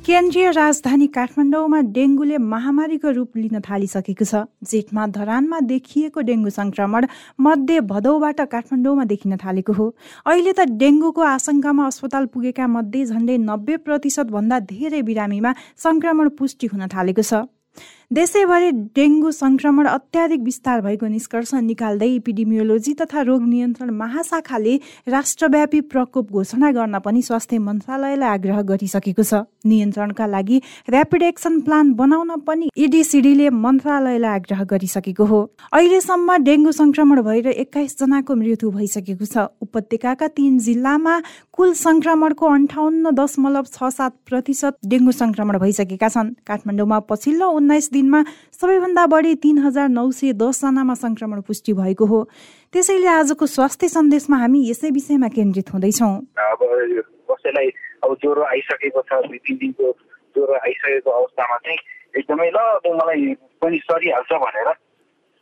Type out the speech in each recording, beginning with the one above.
केन्द्रीय राजधानी काठमाडौँमा डेङ्गुले महामारीको रूप लिन थालिसकेको छ। जेठमा धरानमा देखिएको डेङ्गु संक्रमण मध्य भदौबाट काठमाडौँमा देखिन थालेको हो। अहिले त डेङ्गुको आशंकामा अस्पताल पुगेका मध्ये झन्डै नब्बे प्रतिशतभन्दा धेरै बिरामीमा संक्रमण पुष्टि हुन थालेको छ। देशैभरि डेङ्गु संक्रमण अत्याधिक विस्तार भएको निष्कर्ष निकाल्दै इपिडिमियोलोजी तथा रोग नियन्त्रण महाशाखाले राष्ट्रव्यापी प्रकोप घोषणा गर्न पनि स्वास्थ्य मन्त्रालयलाई आग्रह गरिसकेको छ। नियन्त्रणका लागि ऱ्यापिड एक्सन प्लान बनाउन पनि इडिसिडीले मन्त्रालयलाई आग्रह गरिसकेको हो। अहिलेसम्म डेङ्गु संक्रमण भएर एक्काइस जनाको मृत्यु भइसकेको छ। उपत्यकाका तीन जिल्लामा कुल संक्रमणको अन्ठाउन्न दशमलव छ सात प्रतिशत डेङ्गु संक्रमण भइसकेका छन्। काठमाडौँमा पछिल्लो उन्नाइस दिनमा सबैभन्दा बढी तिन हजार नौ सय दसजनामा संक्रमण पुष्टि भएको हो। त्यसैले आजको स्वास्थ्य सन्देशमा हामी यसै विषयमा केन्द्रित हुँदैछौँ। अब कसैलाई अब ज्वरो आइसकेको छ दुई तिन दिनको ज्वरो आइसकेको अवस्थामा चाहिँ एकदमै ल मलाई पनि सरिहाल्छ भनेर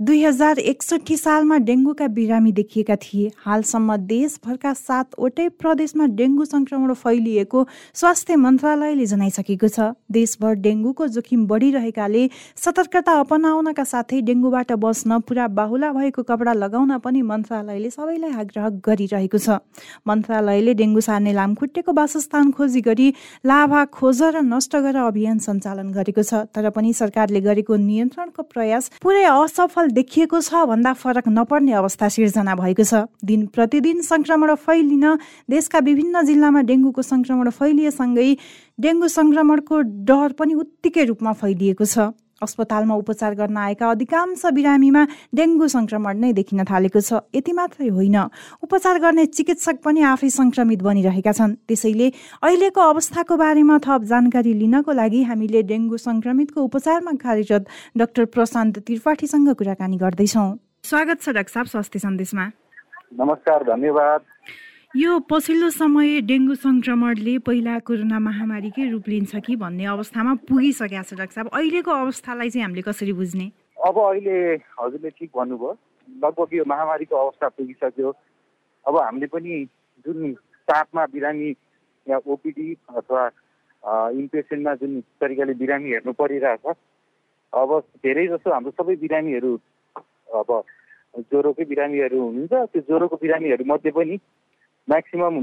दुई हजार एकसठी सालमा डेङ्गुका बिरामी देखिएका थिए। हालसम्म देशभरका सातवटै प्रदेशमा डेङ्गु संक्रमण फैलिएको स्वास्थ्य मन्त्रालयले जनाइसकेको छ। देशभर डेङ्गुको जोखिम बढिरहेकाले सतर्कता अपनाउनका साथै डेङ्गुबाट बस्न पुरा बाहुला भएको कपडा लगाउन पनि मन्त्रालयले सबैलाई आग्रह गरिरहेको छ। मन्त्रालयले डेङ्गु सार्ने लामखुट्टेको वासस्थान खोजी गरी लाभा खोज र नष्ट गर अभियान सञ्चालन गरेको छ। तर पनि सरकारले गरेको नियन्त्रणको प्रयास पुरै असफल देखिएको छ। भन्दा फरक नपर्ने अवस्था सिर्जना भएको छ। दिन प्रतिदिन संक्रमण फैलिन देशका विभिन्न जिल्लामा डेङ्गुको संक्रमण फैलिएसँगै डेङ्गु संक्रमणको डर पनि उत्तिकै रूपमा फैलिएको छ। अस्पतालमा उपचार गर्न आएका अधिकांश बिरामीमा डेङ्गु संक्रमण नै देखिन थालेको छ। यति मात्रै होइन। उपचार गर्ने चिकित्सक पनि आफै संक्रमित बनिरहेका छन्। त्यसैले अहिलेको अवस्थाको बारेमा थप जानकारी लिनको लागि हामीले डेङ्गु संक्रमितको उपचारमा कार्यरत डाक्टर प्रशान्त त्रिपाठीसँग कुराकानी गर्दैछौँ। स्वागत छ डाक्टर स्वास्थ्य सन्देशमा। नमस्कार धन्यवाद। यो पछिल्लो समय डेङ्गु सङ्क्रमणले पहिला कोरोना महामारीकै रूप लिन्छ कि भन्ने अवस्थामा पुगिसकेको छ डाक्टर साहब। अहिलेको अवस्थालाई चाहिँ हामीले कसरी बुझ्ने? अब अहिले हजुरले ठिक भन्नुभयो लगभग यो महामारीको अवस्था पुगिसक्यो। अब हामीले पनि जुन चापमा बिरामी या ओपिडी अथवा इम्पेसेन्टमा जुन तरिकाले बिरामी हेर्नु परिरहेछ अब धेरै जसो हाम्रो सबै बिरामीहरू अब ज्वरोकै बिरामीहरू हुनुहुन्छ त्यो ज्वरोको बिरामीहरू मध्ये पनि म्याक्सिमम्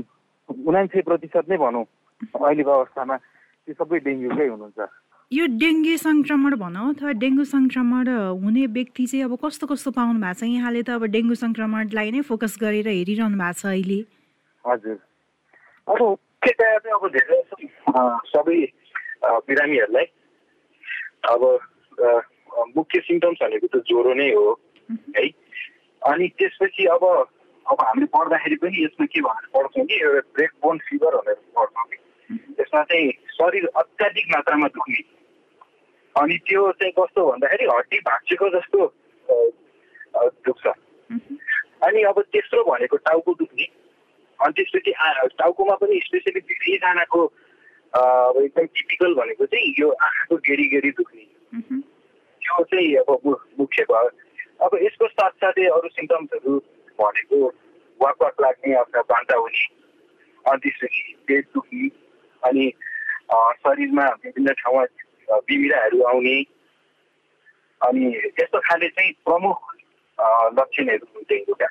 उनान्सय प्रतिशत नै भनौँ। अहिलेको अवस्थामा त्यो सबै डेङ्गुकै हुनुहुन्छ। यो डेङ्गु सङ्क्रमण भनौँ अथवा डेङ्गु सङ्क्रमण हुने व्यक्ति चाहिँ अब कस्तो कस्तो पाउनु भएको छ? यहाँले त अब डेङ्गु सङ्क्रमणलाई नै फोकस गरेर हेरिरहनु भएको छ अहिले। हजुर। अब मुख्यतया चाहिँ अब धेरै सबै बिरामीहरूलाई अब मुख्य सिम्टम्स भनेको त ज्वरो नै हो है। अनि त्यसपछि अब अब हामीले पढ्दाखेरि पनि यसमा के भनेर पढ्छौँ कि एउटा ब्रेक बोन फिभर भनेर पढ्छौँ कि। यसमा चाहिँ शरीर अत्याधिक मात्रामा दुख्ने। अनि त्यो चाहिँ कस्तो भन्दाखेरि हड्डी भाँचेको जस्तो दुख्छ। अनि अब तेस्रो भनेको टाउको दुख्ने। अनि त्यसपछि टाउकोमा पनि स्पेसली धेरैजनाको अब एकदम टिपिकल भनेको चाहिँ यो आँखाको गेडी गेडी दुख्ने त्यो चाहिँ अब मुख्य भयो। अब यसको साथसाथै अरू सिम्टम्सहरू भनेको वाक वाक लाग्ने अथवा बान्ता हुने अनि पेट दुख्ने अनि शरीरमा विभिन्न ठाउँमा बिमिराहरू आउने अनि यस्तो खाले चाहिँ प्रमुख लक्षणहरू डेङ्गुका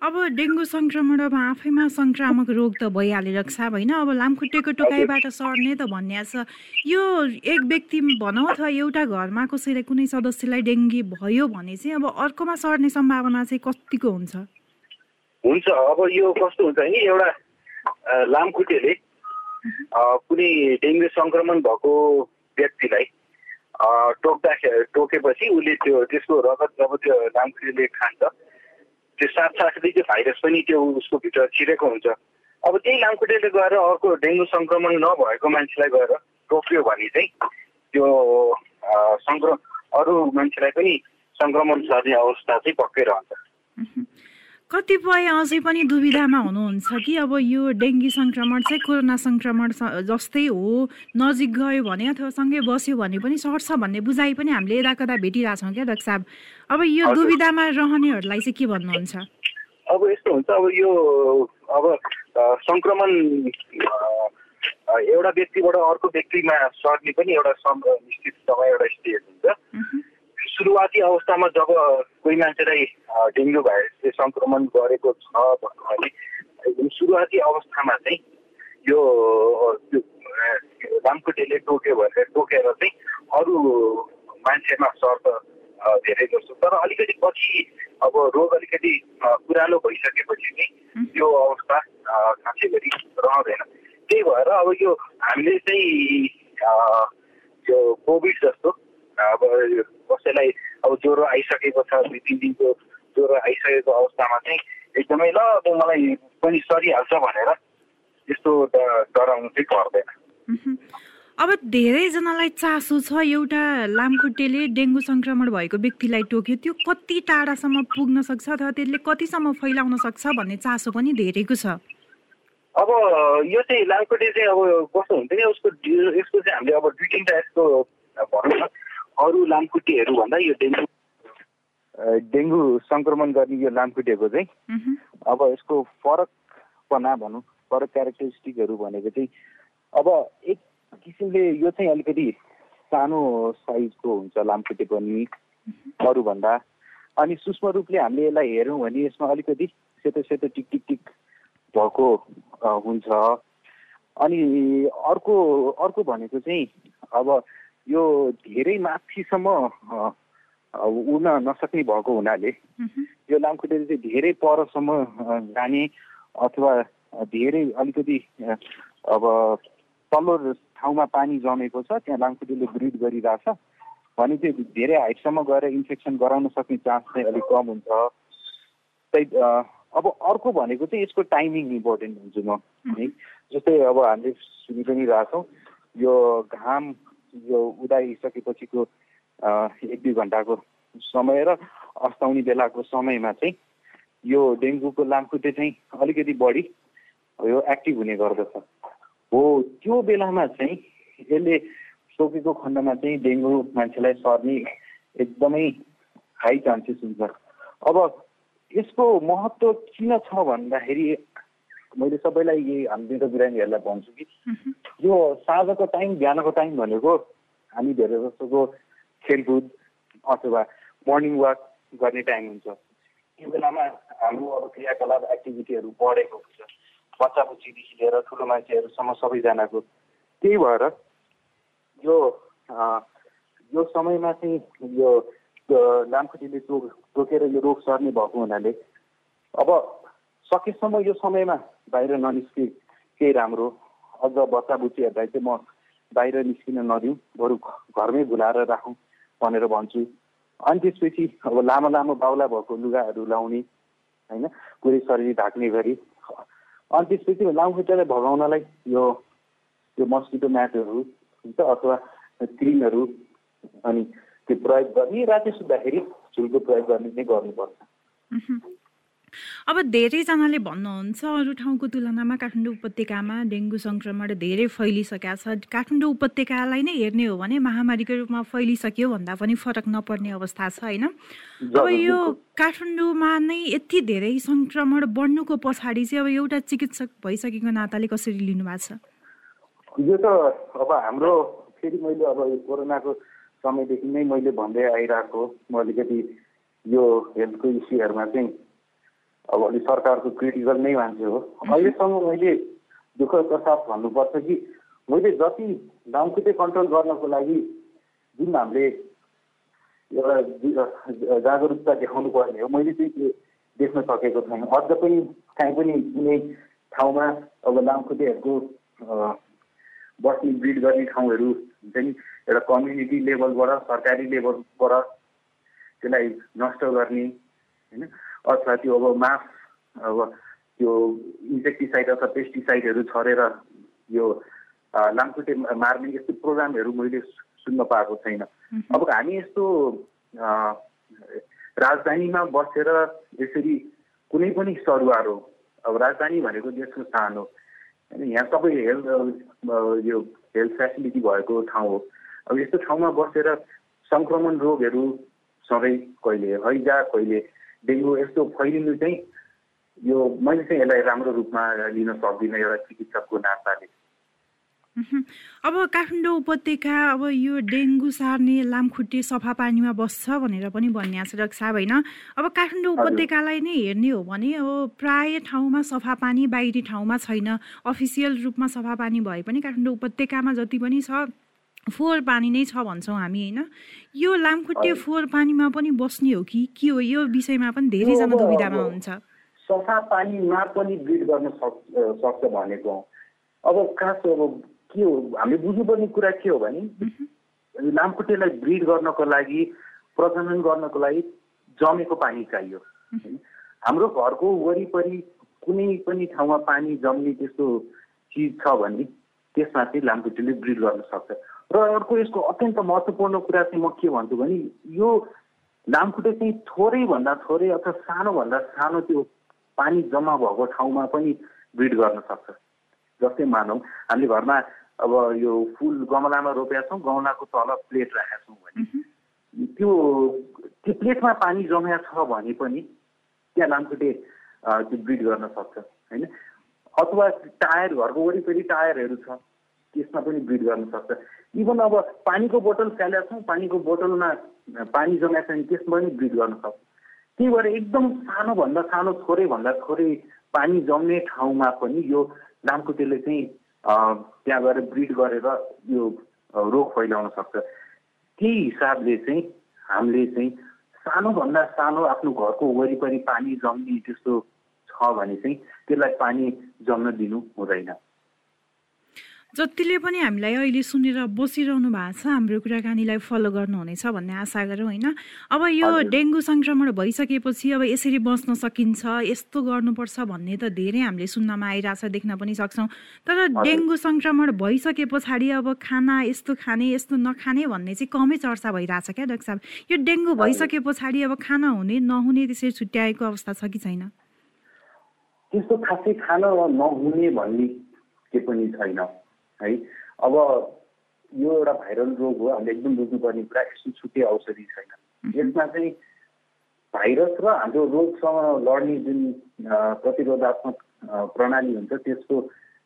अब डेङ्गु सङ्क्रमण अब आफैमा सङ्क्रामक रोग त भइहाल्यो रक्षा होइन? अब लामखुट्टेको टोकाइबाट सर्ने त भन्ने छ। यो एक व्यक्ति भनौँ अथवा एउटा घरमा कसैलाई कुनै सदस्यलाई डेङ्गी भयो भने चाहिँ अब अर्कोमा सर्ने सम्भावना चाहिँ कतिको हुन्छ? हुन्छ। अब यो कस्तो हुन्छ नि एउटा लामखुट्टेले कुनै डेङ्गु सङ्क्रमण भएको व्यक्तिलाई टोक्दाखेरि टोकेपछि उसले त्यो त्यसको रगत जब त्यो लामखुट्टेले खान्छ त्यो साथसाथै त्यो भाइरस पनि त्यो उसको भित्र छिरेको हुन्छ। अब त्यही लामखुट्टेले गएर अर्को डेङ्गु सङ्क्रमण नभएको मान्छेलाई गएर टोक्यो भने चाहिँ त्यो सङ्क्रमण अरू मान्छेलाई पनि सङ्क्रमण सर्ने अवस्था चाहिँ पक्कै रहन्छ। कतिपय अझै पनि दुविधामा हुनुहुन्छ कि अब यो डेङ्गी सङ्क्रमण चाहिँ कोरोना सङ्क्रमण जस्तै हो नजिक गयो भने अथवा सँगै बस्यो भने पनि सर्छ भन्ने बुझाइ पनि हामीले यता कता भेटिरहेछौँ क्या डाक्टर साहब। अब यो दुविधामा रहनेहरूलाई चाहिँ के भन्नुहुन्छ? अब यस्तो हुन्छ अब यो अब सङ्क्रमण एउटा व्यक्तिबाट अर्को व्यक्तिमा सर्ने पनि एउटा निश्चित समय एउटा स्टेज हुन्छ। सुरुवाती अवस्थामा जब कोही मान्छेलाई डेङ्गु भाइरसले सङ्क्रमण गरेको छ भने सुरुवाती अवस्थामा चाहिँ यो लामखुट्टेले टोक्यो भनेर टोकेर चाहिँ अरू मान्छेमा सर्छ धेरै जस्तो तर अलिकति पछि अब रोग अलिकति पुरानो भइसकेपछि चाहिँ यो अवस्था खासै गरी रहँदैन। त्यही भएर अब यो हामीले चाहिँ यो कोभिड जस्तो अब कसैलाई अब ज्वरो आइसकेको छ दुई तिन दिनको ज्वरो आइसकेको अवस्थामा चाहिँ एकदमै ल अब मलाई पनि सरिहाल्छ भनेर यस्तो डराउनु चाहिँ पर्दैन। अब धेरैजनालाई चासो छ एउटा लामखुट्टेले डेङ्गु सङ्क्रमण भएको व्यक्तिलाई टोक्यो। त्यो कति टाढासम्म पुग्न सक्छ अथवा त्यसले कतिसम्म फैलाउन सक्छ भन्ने चासो पनि धेरैको छ? अब यो चाहिँ लामखुट्टे चाहिँ अब कस्तो हुन्छ नि उसको यसको चाहिँ हामीले अब दुई तिनवटा यस्तो भनौँ न अरू लामखुट्टेहरू भन्दा यो डेङ्गु। डेङ्गु सङ्क्रमण गर्ने यो लामखुट्टेको चाहिँ अब यसको फरकपना भनौँ फरक क्यारेक्टरिस्टिकहरू भनेको चाहिँ अब एक किसिमले यो चाहिँ अलिकति सानो साइजको हुन्छ लामखुट्टे पनि अरूभन्दा। अनि सूक्ष्म रूपले हामीले यसलाई हेऱ्यौँ भने यसमा अलिकति सेतो सेतो टिक टिक टिक भएको हुन्छ। अनि अर्को अर्को भनेको चाहिँ अब यो धेरै माथिसम्म उड्न नसक्ने भएको हुनाले यो लामखुट्टे चाहिँ धेरै परसम्म जाने अथवा धेरै अलिकति अब तल्लो ठाउँमा पानी जमेको छ त्यहाँ लामखुट्टेले ब्रिड गरिरहेछ भने चाहिँ धेरै हाइटसम्म गएर इन्फेक्सन गराउन सक्ने चान्स चाहिँ अलिक कम हुन्छ। त्यही अब अर्को भनेको चाहिँ यसको टाइमिङ इम्पोर्टेन्ट भन्छु म है। जस्तै अब हामीले सुनि पनि रहेछौँ यो घाम यो उदाइसकेपछिको एक दुई घन्टाको समय र अस्ताउने बेलाको समयमा चाहिँ यो डेङ्गुको लामखुट्टे चाहिँ अलिकति बढी यो एक्टिभ हुने गर्दछ। हो त्यो बेलामा चाहिँ यसले सोकेको खण्डमा चाहिँ डेङ्गु मान्छेलाई सर्ने एकदमै हाई चान्सेस हुन्छ। अब यसको महत्त्व किन छ भन्दाखेरि मैले सबैलाई यही हाम्रो बिरामीहरूलाई भन्छु कि यो साँझको टाइम बिहानको टाइम भनेको हामी धेरै जस्तोको खेलकुद अथवा मर्निङ वाक गर्ने टाइम हुन्छ। त्यो बेलामा हाम्रो अब क्रियाकलाप एक्टिभिटीहरू बढेको हुन्छ। बच्चा बच्चीदेखि लिएर ठुलो मान्छेहरूसम्म सबैजनाको। त्यही भएर यो यो समयमा चाहिँ यो लामखुट्टेले टोक टोकेर यो रोग सर्ने भएको हुनाले अब सकेसम्म यो समयमा बाहिर ननिस्के केही राम्रो? अझ बच्चा बुच्चीहरूलाई चाहिँ म बाहिर निस्किन नदिउँ बरु घरमै भुलाएर राखौँ भनेर भन्छु। अनि त्यसपछि अब लामो लामो बाउला भएको लुगाहरू लाउने होइन? पुरै शरीर ढाक्ने गरी। अनि त्यसपछि लामखुट्टालाई भगाउनलाई यो यो मस्किटो म्याटहरू हुन्छ अथवा क्रिमहरू अनि त्यो प्रयोग गर्ने। राति सुत्दाखेरि झुलको प्रयोग गर्ने चाहिँ गर्नुपर्छ। अब धेरैजनाले भन्नुहुन्छ अरू ठाउँको तुलनामा काठमाडौँ उपत्यकामा डेङ्गु सङ्क्रमण धेरै फैलिसकेका छ। काठमाडौँ उपत्यकालाई नै हेर्ने हो भने महामारीको रूपमा फैलिसक्यो भन्दा पनि फरक नपर्ने अवस्था छ होइन? अब यो काठमाडौँमा नै यति धेरै सङ्क्रमण बढ्नुको पछाडि चाहिँ अब एउटा चिकित्सक भइसकेको नाताले कसरी लिनुभएको छ? यो त अब हाम्रो फेरि मैले अब कोरोनाको समयदेखि नै मैले भन्दै आइरहेको म अलिकति यो हेल्थको इस्युहरूमा चाहिँ अब अलि सरकारको क्रिटिकल नै मान्छे हो। अहिलेसम्म मैले दुःखको साथ भन्नुपर्छ कि मैले जति लामखुट्टे कन्ट्रोल गर्नको लागि जुन हामीले एउटा जागरुकता देखाउनु पर्ने हो मैले चाहिँ त्यो देख्न सकेको छैन। अझ पनि काहीँ पनि कुनै ठाउँमा अब लामखुट्टेहरूको बस्ने ब्रिड गर्ने ठाउँहरू हुन्छ नि एउटा कम्युनिटी लेभलबाट सरकारी लेभलबाट त्यसलाई नष्ट गर्ने होइन? अथवा त्यो अब मास अब त्यो इन्सेक्टिसाइड अथवा पेस्टिसाइडहरू छरेर यो लामखुट्टे मार्ने यस्तो प्रोग्रामहरू मैले सुन्न पाएको छैन। अब हामी यस्तो राजधानीमा बसेर यसरी कुनै पनि सरुवार हो अब राजधानी भनेको देशको स्थान हो होइन यहाँ सबै हेल्थ यो हेल्थ फेसिलिटी भएको ठाउँ हो। अब यस्तो ठाउँमा बसेर सङ्क्रमण रोगहरू सधैँ कहिले हैजा कहिले डेङ्गु यस्तो फैलिनु चाहिँ यो मैले चाहिँ यसलाई राम्रो रूपमा लिन सक्दिनँ एउटा चिकित्सकको नाताले अब काठमाडौँ उपत्यका अब यो डेङ्गु सार्ने लामखुट्टे सफा पानीमा बस्छ भनेर पनि भनिएको छ साहब होइन। अब काठमाडौँ उपत्यकालाई नै हेर्ने हो भने अब प्राय ठाउँमा सफा पानी बाहिरी ठाउँमा छैन। अफिसियल रूपमा सफा पानी भए पनि काठमाडौँ उपत्यकामा जति पनि छ फोहोर पानी नै छ भन्छौँ हामी होइन? यो लामखुट्टे फोहोर पानीमा पनि बस्ने हो कि? के हो? यो विषयमा पनि धेरैजना दुविधामा हुन्छ। सफा पानीमा पनि ब्रिड गर्न सक्छ भनेको। अब खास अब के हो? हामीले बुझ्नुपर्ने कुरा के हो भने लामखुट्टेलाई ब्रिड गर्नको लागि प्रजनन गर्नको लागि जमेको पानी चाहियो। हाम्रो घरको वरिपरि कुनै पनि ठाउँमा पानी जम्ने त्यस्तो चिज छ भने त्यसमा चाहिँ लामखुट्टेले ब्रिड गर्न सक्छ। र अर्को यसको अत्यन्त महत्त्वपूर्ण कुरा चाहिँ म के भन्छु भने यो लामखुट्टे चाहिँ थोरैभन्दा थोरै अथवा सानोभन्दा सानो त्यो पानी जम्मा भएको ठाउँमा पनि ब्रिड गर्न सक्छ। जस्तै मानौँ हामीले घरमा अब यो फुल गमलामा रोपेका छौँ गमलाको तल प्लेट राखेका छौँ भने। त्यो त्यो प्लेटमा पानी जमेको छ भने पनि त्यहाँ लामखुट्टे त्यो ब्रिड गर्न सक्छ होइन? अथवा टायर घरको वरिपरि टायरहरू छ त्यसमा पनि ब्रिड गर्न सक्छ। इभन अब पानीको बोतल फ्यालेका छौँ पानीको बोतलमा पानी जमेको छ भने त्यसमा पनि ब्रिड गर्न सक्छ। त्यही भएर एकदम सानोभन्दा सानो थोरैभन्दा थोरै पानी जम्ने ठाउँमा पनि यो लामखुट्टेले चाहिँ त्यहाँ गएर ब्रिड गरेर यो रोग फैलाउन सक्छ। त्यही हिसाबले चाहिँ हामीले चाहिँ सानोभन्दा सानो आफ्नो घरको वरिपरि पानी जम्ने त्यस्तो छ भने चाहिँ त्यसलाई पानी जम्न दिनु हुँदैन। जतिले पनि हामीलाई अहिले सुनेर बसिरहनु भएको छ हाम्रो कुराकानीलाई फलो गर्नुहुनेछ भन्ने आशा गरौँ होइन? अब यो डेङ्गु सङ्क्रमण भइसकेपछि अब यसरी बस्न सकिन्छ यस्तो गर्नुपर्छ भन्ने त धेरै हामीले सुन्नमा आइरहेछ देख्न पनि सक्छौँ। तर डेङ्गु सङ्क्रमण भइसके पछाडि अब खाना यस्तो खाने यस्तो नखाने भन्ने चाहिँ कमै चर्चा भइरहेछ क्या डाक्टर साहब? यो डेङ्गु भइसके पछाडि अब खाना हुने नहुने त्यसरी छुट्याएको अवस्था छ कि छैन? त्यस्तो खासै खाना नहुने भन्ने के पनि छैन। है। अब यो एउटा भाइरल रोग हो हामीले एकदम बुझ्नुपर्ने कुरा यस्तो छुट्टै औषधि छैन। यसमा चाहिँ भाइरस र हाम्रो रोगसँग लड्ने जुन प्रतिरोधात्मक प्रणाली हुन्छ त्यसको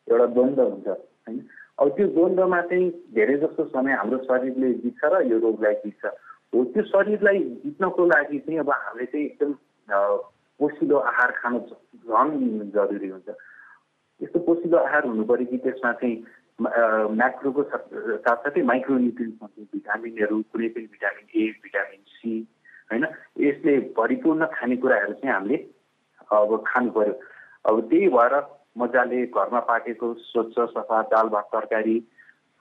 एउटा द्वन्द्व हुन्छ होइन। अब त्यो द्वन्द्वमा चाहिँ धेरै जस्तो समय हाम्रो शरीरले जित्छ र यो रोगलाई जित्छ हो त्यो शरीरलाई जित्नको लागि चाहिँ अब हामीले चाहिँ एकदम पोसिलो आहार खानु झन् जरुरी हुन्छ। यस्तो पोसिलो आहार हुनु पऱ्यो कि त्यसमा चाहिँ म्याक्रोको साथसाथै माइक्रोन्युट्रिन्स भिटामिनहरू कुनै पनि भिटामिन ए भिटामिन सी होइन? यसले भरिपूर्ण खानेकुराहरू चाहिँ हामीले अब खानु पर्यो। अब त्यही भएर मजाले घरमा पाकेको स्वच्छ सफा दाल भात तरकारी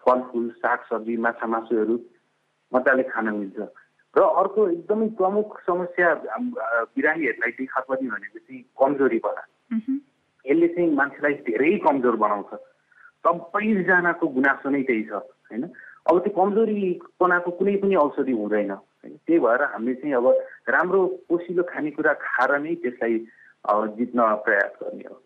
फलफुल सागसब्जी माछा मासुहरू मजाले खान मिल्छ। र अर्को एकदमै प्रमुख समस्या बिरामीहरूलाई देखापर्ने भनेको चाहिँ कमजोरीपना। यसले चाहिँ मान्छेलाई धेरै कमजोर बनाउँछ। सबैजनाको गुनासो नै त्यही छ होइन? अब त्यो कमजोरीपनाको कुनै पनि औषधि हुँदैन होइन? त्यही भएर हामीले चाहिँ अब राम्रो पोसिलो खानेकुरा खाएर नै त्यसलाई जित्न प्रयास गर्ने हो।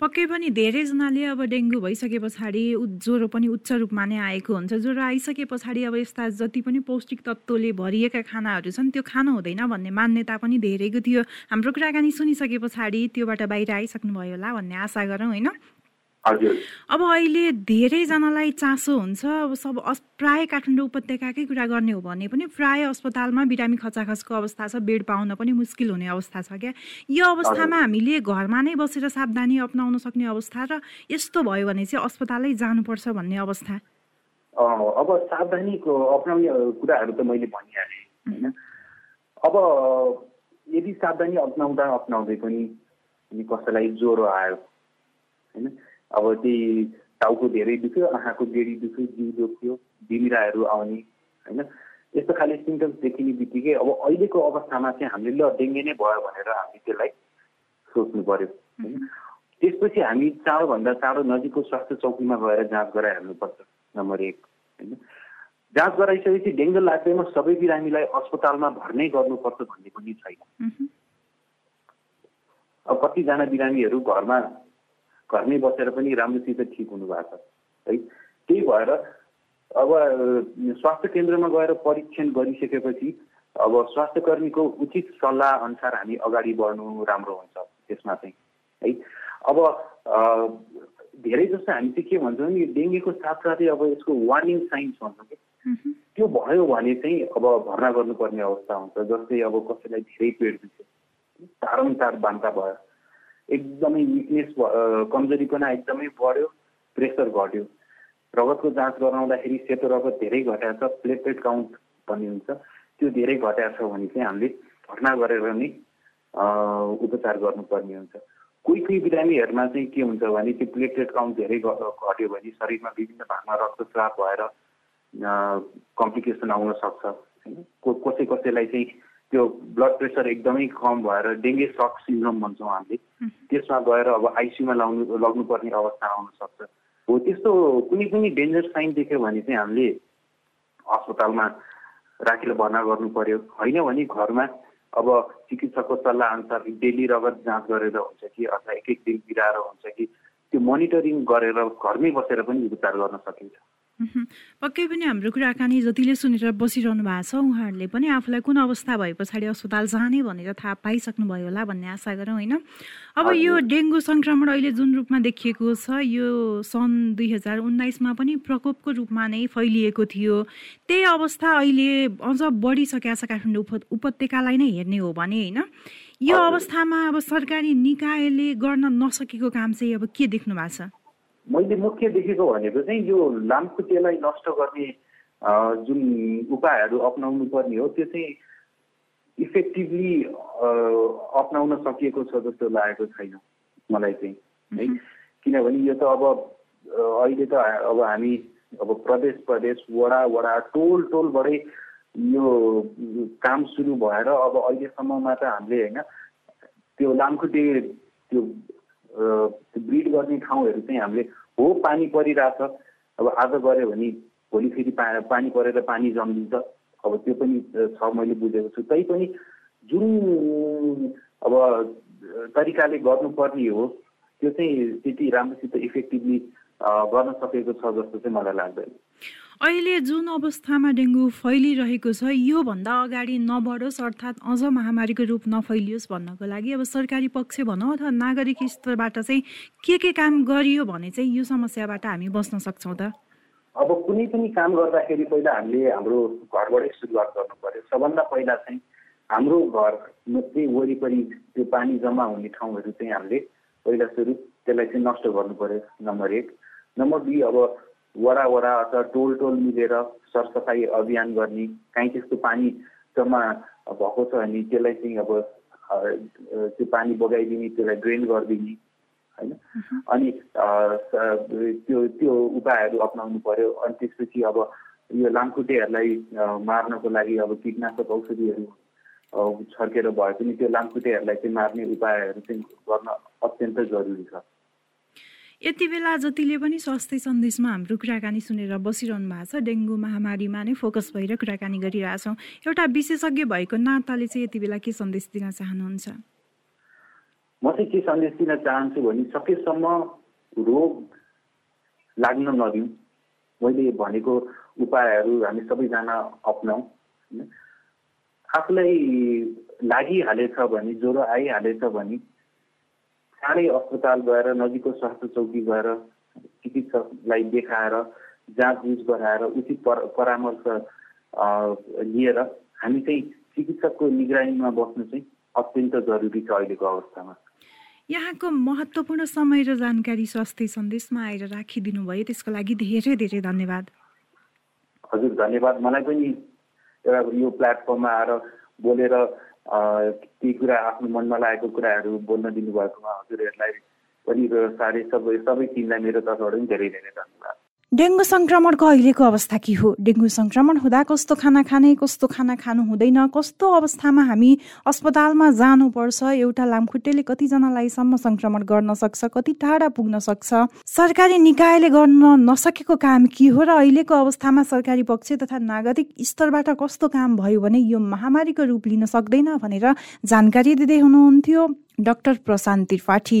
पक्कै पनि धेरैजनाले अब डेङ्गु भइसके पछाडि ज्वरो पनि उच्च रूपमा नै आएको हुन्छ। ज्वरो आइसके पछाडि अब यस्ता जति पनि पौष्टिक तत्त्वले भरिएका खानाहरू छन् त्यो खानु हुँदैन भन्ने मान्यता पनि धेरैको थियो। हाम्रो कुराकानी सुनिसके पछाडि त्योबाट बाहिर आइसक्नुभयो होला भन्ने आशा गरौँ होइन? अब अहिले धेरैजनालाई चासो हुन्छ अब सब प्राय काठमाडौँ उपत्यकाकै कुरा गर्ने हो भने पनि प्राय अस्पतालमा बिरामी खचाखचको अवस्था छ बेड पाउन पनि मुस्किल हुने अवस्था छ क्या। यो अवस्थामा हामीले घरमा नै बसेर सावधानी अप्नाउन सक्ने अवस्था र यस्तो भयो भने चाहिँ अस्पतालै जानुपर्छ भन्ने अवस्था। अब सावधानीको अप्नाउने कुराहरू त मैले भनिहालेँ होइन? अब यदि सावधानी अप्नाउँदा अप्नाउँदै पनि कसैलाई ज्वरो आयो होइन? अब त्यही टाउको धेरै दुख्यो आँखाको गेडी दुख्यो जिउ दुख्यो बिमिराहरू आउने होइन? यस्तो खाले सिम्टम्स देखिने बित्तिकै अब अहिलेको अवस्थामा चाहिँ हामीले ल डेङ्गे नै भयो भनेर हामी त्यसलाई सोच्नु पर्यो होइन? त्यसपछि हामी चाँडोभन्दा चाँडो नजिकको स्वास्थ्य चौकीमा गएर जाँच गराइहाल्नुपर्छ नम्बर एक होइन? जाँच गराइसकेपछि डेङ्गु लाग्दैमा सबै बिरामीलाई अस्पतालमा भर्नै गर्नुपर्छ भन्ने पनि छैन। अब कतिजना बिरामीहरू घरमा घरमै बसेर पनि राम्रोसित ठिक हुनु भएको छ। है त्यही भएर अब स्वास्थ्य केन्द्रमा गएर परीक्षण गरिसकेपछि अब स्वास्थ्य कर्मीको उचित सल्लाह अनुसार हामी अगाडि बढ्नु राम्रो हुन्छ त्यसमा चाहिँ। है अब धेरै जस्तो हामी चाहिँ के भन्छौँ नि डेङ्गुको साथसाथै अब यसको वार्निङ साइन्स भन्छौँ कि। त्यो भयो भने चाहिँ अब भर्ना गर्नुपर्ने अवस्था हुन्छ जस्तै अब कसैलाई धेरै पेट दुख्यो। तारम तार बान्ता भयो। एकदमै विकनेस कमजोरीपना एकदमै बढ्यो प्रेसर घट्यो। रगतको जाँच गराउँदाखेरि सेतो रगत धेरै घटाएको छ प्लेटलेट काउन्ट भन्ने हुन्छ। त्यो धेरै घटाएको छ भने चाहिँ हामीले भर्ना गरेर नै उपचार गर्नुपर्ने हुन्छ। कोही कोही बिरामीहरूमा चाहिँ के हुन्छ भने त्यो प्लेटलेट काउन्ट धेरै घट्यो भने शरीरमा विभिन्न भागमा रक्तस्राव भएर कम्प्लिकेसन आउन सक्छ। होइन? कसै कसैलाई चाहिँ त्यो ब्लड प्रेसर एकदमै कम भएर डेङ्गे सक सिन्ड्रोम भन्छौँ हामीले। त्यसमा गएर अब आइसियुमा लाउनु लग्नुपर्ने अवस्था आउन सक्छ। हो त्यस्तो कुनै पनि डेन्जर साइन देख्यो भने चाहिँ हामीले अस्पतालमा राखेर भर्ना गर्नु पर्यो। होइन भने घरमा अब चिकित्सकको सल्लाह अनुसार डेली रगत जाँच गरेर हुन्छ कि अथवा एक एक दिन बिराएर हुन्छ कि त्यो मोनिटरिङ गरेर घरमै बसेर पनि उपचार गर्न सकिन्छ। पक्कै पनि हाम्रो कुराकानी जतिले सुनेर बसिरहनु भएको छ उहाँहरूले पनि आफूलाई कुन अवस्था भए पछाडि अस्पताल जाने भनेर थाहा पाइसक्नु भयो होला भन्ने आशा गरौँ होइन? अब यो डेङ्गु सङ्क्रमण अहिले जुन रूपमा देखिएको छ यो सन् दुई हजार उन्नाइसमा पनि प्रकोपको रूपमा नै फैलिएको थियो। त्यही अवस्था अहिले अझ बढिसकेको छ काठमाडौँ उपत्यकालाई नै हेर्ने हो भने होइन? यो अवस्थामा अब सरकारी निकायले गर्न नसकेको काम चाहिँ अब के देख्नु भएको छ? मैले मुख्य देखेको भनेको चाहिँ यो लामखुट्टेलाई नष्ट गर्ने जुन उपायहरू अप्नाउनु पर्ने हो त्यो चाहिँ इफेक्टिभली अप्नाउन सकिएको छ जस्तो लागेको छैन मलाई चाहिँ है? किनभने यो त अब अहिले त अब हामी अब प्रदेश प्रदेश वडा वडा टोल टोलबाटै यो काम सुरु भएर अब अहिलेसम्ममा त हामीले होइन त्यो लामखुट्टे त्यो ब्रिड गर्ने ठाउँहरू चाहिँ हामीले हो पानी परिरहेछ। अब आज गऱ्यो भने भोलि फेरि पानी परेर पानी जम्दिन्छ अब त्यो पनि छ मैले बुझेको छु। तैपनि जुन अब तरिकाले गर्नुपर्ने हो त्यो चाहिँ त्यति राम्रोसित इफेक्टिभली गर्न सकेको छ जस्तो चाहिँ मलाई लाग्दैन। अहिले जुन अवस्थामा डेङ्गु फैलिरहेको छ योभन्दा अगाडि नबढोस् अर्थात् अझ महामारीको रूप नफैलियोस् भन्नको लागि अब सरकारी पक्ष भनौँ अथवा नागरिक स्तरबाट चाहिँ के के काम गरियो भने चाहिँ यो समस्याबाट हामी बस्न सक्छौँ त? अब कुनै पनि काम गर्दाखेरि पहिला हामीले हाम्रो घरबाटै सुरुवात गर्नु पर्यो सबभन्दा पहिला चाहिँ हाम्रो घर चाहिँ वरिपरि त्यो पानी जम्मा हुने ठाउँहरू चाहिँ हामीले पहिला सुरु त्यसलाई चाहिँ नष्ट गर्नु पर्यो नम्बर एक। नम्बर दुई अब वडा वडा अथवा टोल टोल मिलेर सरसफाइ अभियान गर्ने काहीँ त्यस्तो पानी जम्मा भएको छ भने त्यसलाई चाहिँ अब त्यो पानी बगाइदिने त्यसलाई ड्रेन गरिदिने होइन? अनि त्यो त्यो उपायहरू अप्नाउनु पर्यो। अनि त्यसपछि अब यो लामखुट्टेहरूलाई मार्नको लागि अब कीटनाशक औषधिहरू छर्केर भए पनि त्यो लामखुट्टेहरूलाई चाहिँ मार्ने उपायहरू चाहिँ गर्न अत्यन्त जरुरी छ। यति बेला जतिले पनि स्वास्थ्य सन्देशमा हाम्रो कुराकानी सुनेर बसिरहनु भएको छ डेङ्गु महामारीमा नै फोकस भएर कुराकानी गरिरहेछौँ एउटा विशेषज्ञ भएको नाताले चाहिँ यति बेला के सन्देश दिन चाहनुहुन्छ? म चाहिँ के सन्देश दिन चाहन्छु भने सकेसम्म रोग लाग्न नदिउँ। मैले भनेको उपायहरू हामी सबैजना अप्नाउँ आफूलाई लागिहालेछ भने ज्वरो आइहालेछ भने चाँडै अस्पताल गएर नजिकको स्वास्थ्य चौकी गएर चिकित्सकलाई देखाएर जाँचबुझ गराएर उचित पर परामर्श लिएर हामी चाहिँ चिकित्सकको निगरानीमा बस्नु चाहिँ अत्यन्त जरुरी छ अहिलेको अवस्थामा। यहाँको महत्त्वपूर्ण समय र जानकारी स्वास्थ्य सन्देशमा आएर राखिदिनु भयो त्यसको लागि धेरै धेरै धन्यवाद। हजुर धन्यवाद। मलाई पनि एउटा यो प्लेटफर्ममा आएर बोलेर केही कुरा आफ्नो मनमा लागेको कुराहरू बोल्न दिनुभएकोमा हजुरहरूलाई पनि सबै सबै टिमलाई मेरो तर्फबाट पनि धेरै धेरै धन्यवाद। डेङ्गु सङ्क्रमणको अहिलेको अवस्था के हो? डेङ्गु सङ्क्रमण हुँदा कस्तो खाना खाने कस्तो खाना खानु हुँदैन कस्तो अवस्थामा हामी अस्पतालमा जानुपर्छ? एउटा लामखुट्टेले कतिजनालाई सम्म सङ्क्रमण गर्न सक्छ कति टाढा पुग्न सक्छ? सरकारी निकायले गर्न नसकेको काम के हो र अहिलेको अवस्थामा सरकारी पक्ष तथा नागरिक स्तरबाट कस्तो काम भयो भने यो महामारीको रूप लिन सक्दैन भनेर जानकारी दिँदै हुनुहुन्थ्यो doctor Prashant Tripathi.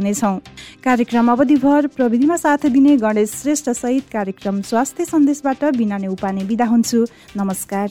हुनेछौँ कार्यक्रम अवधिभर प्रविधिमा साथ दिने गणेश श्रेष्ठ सहित कार्यक्रम स्वास्थ्य सन्देशबाट बिना नै उपाने बिदा हुन्छु। नमस्कार।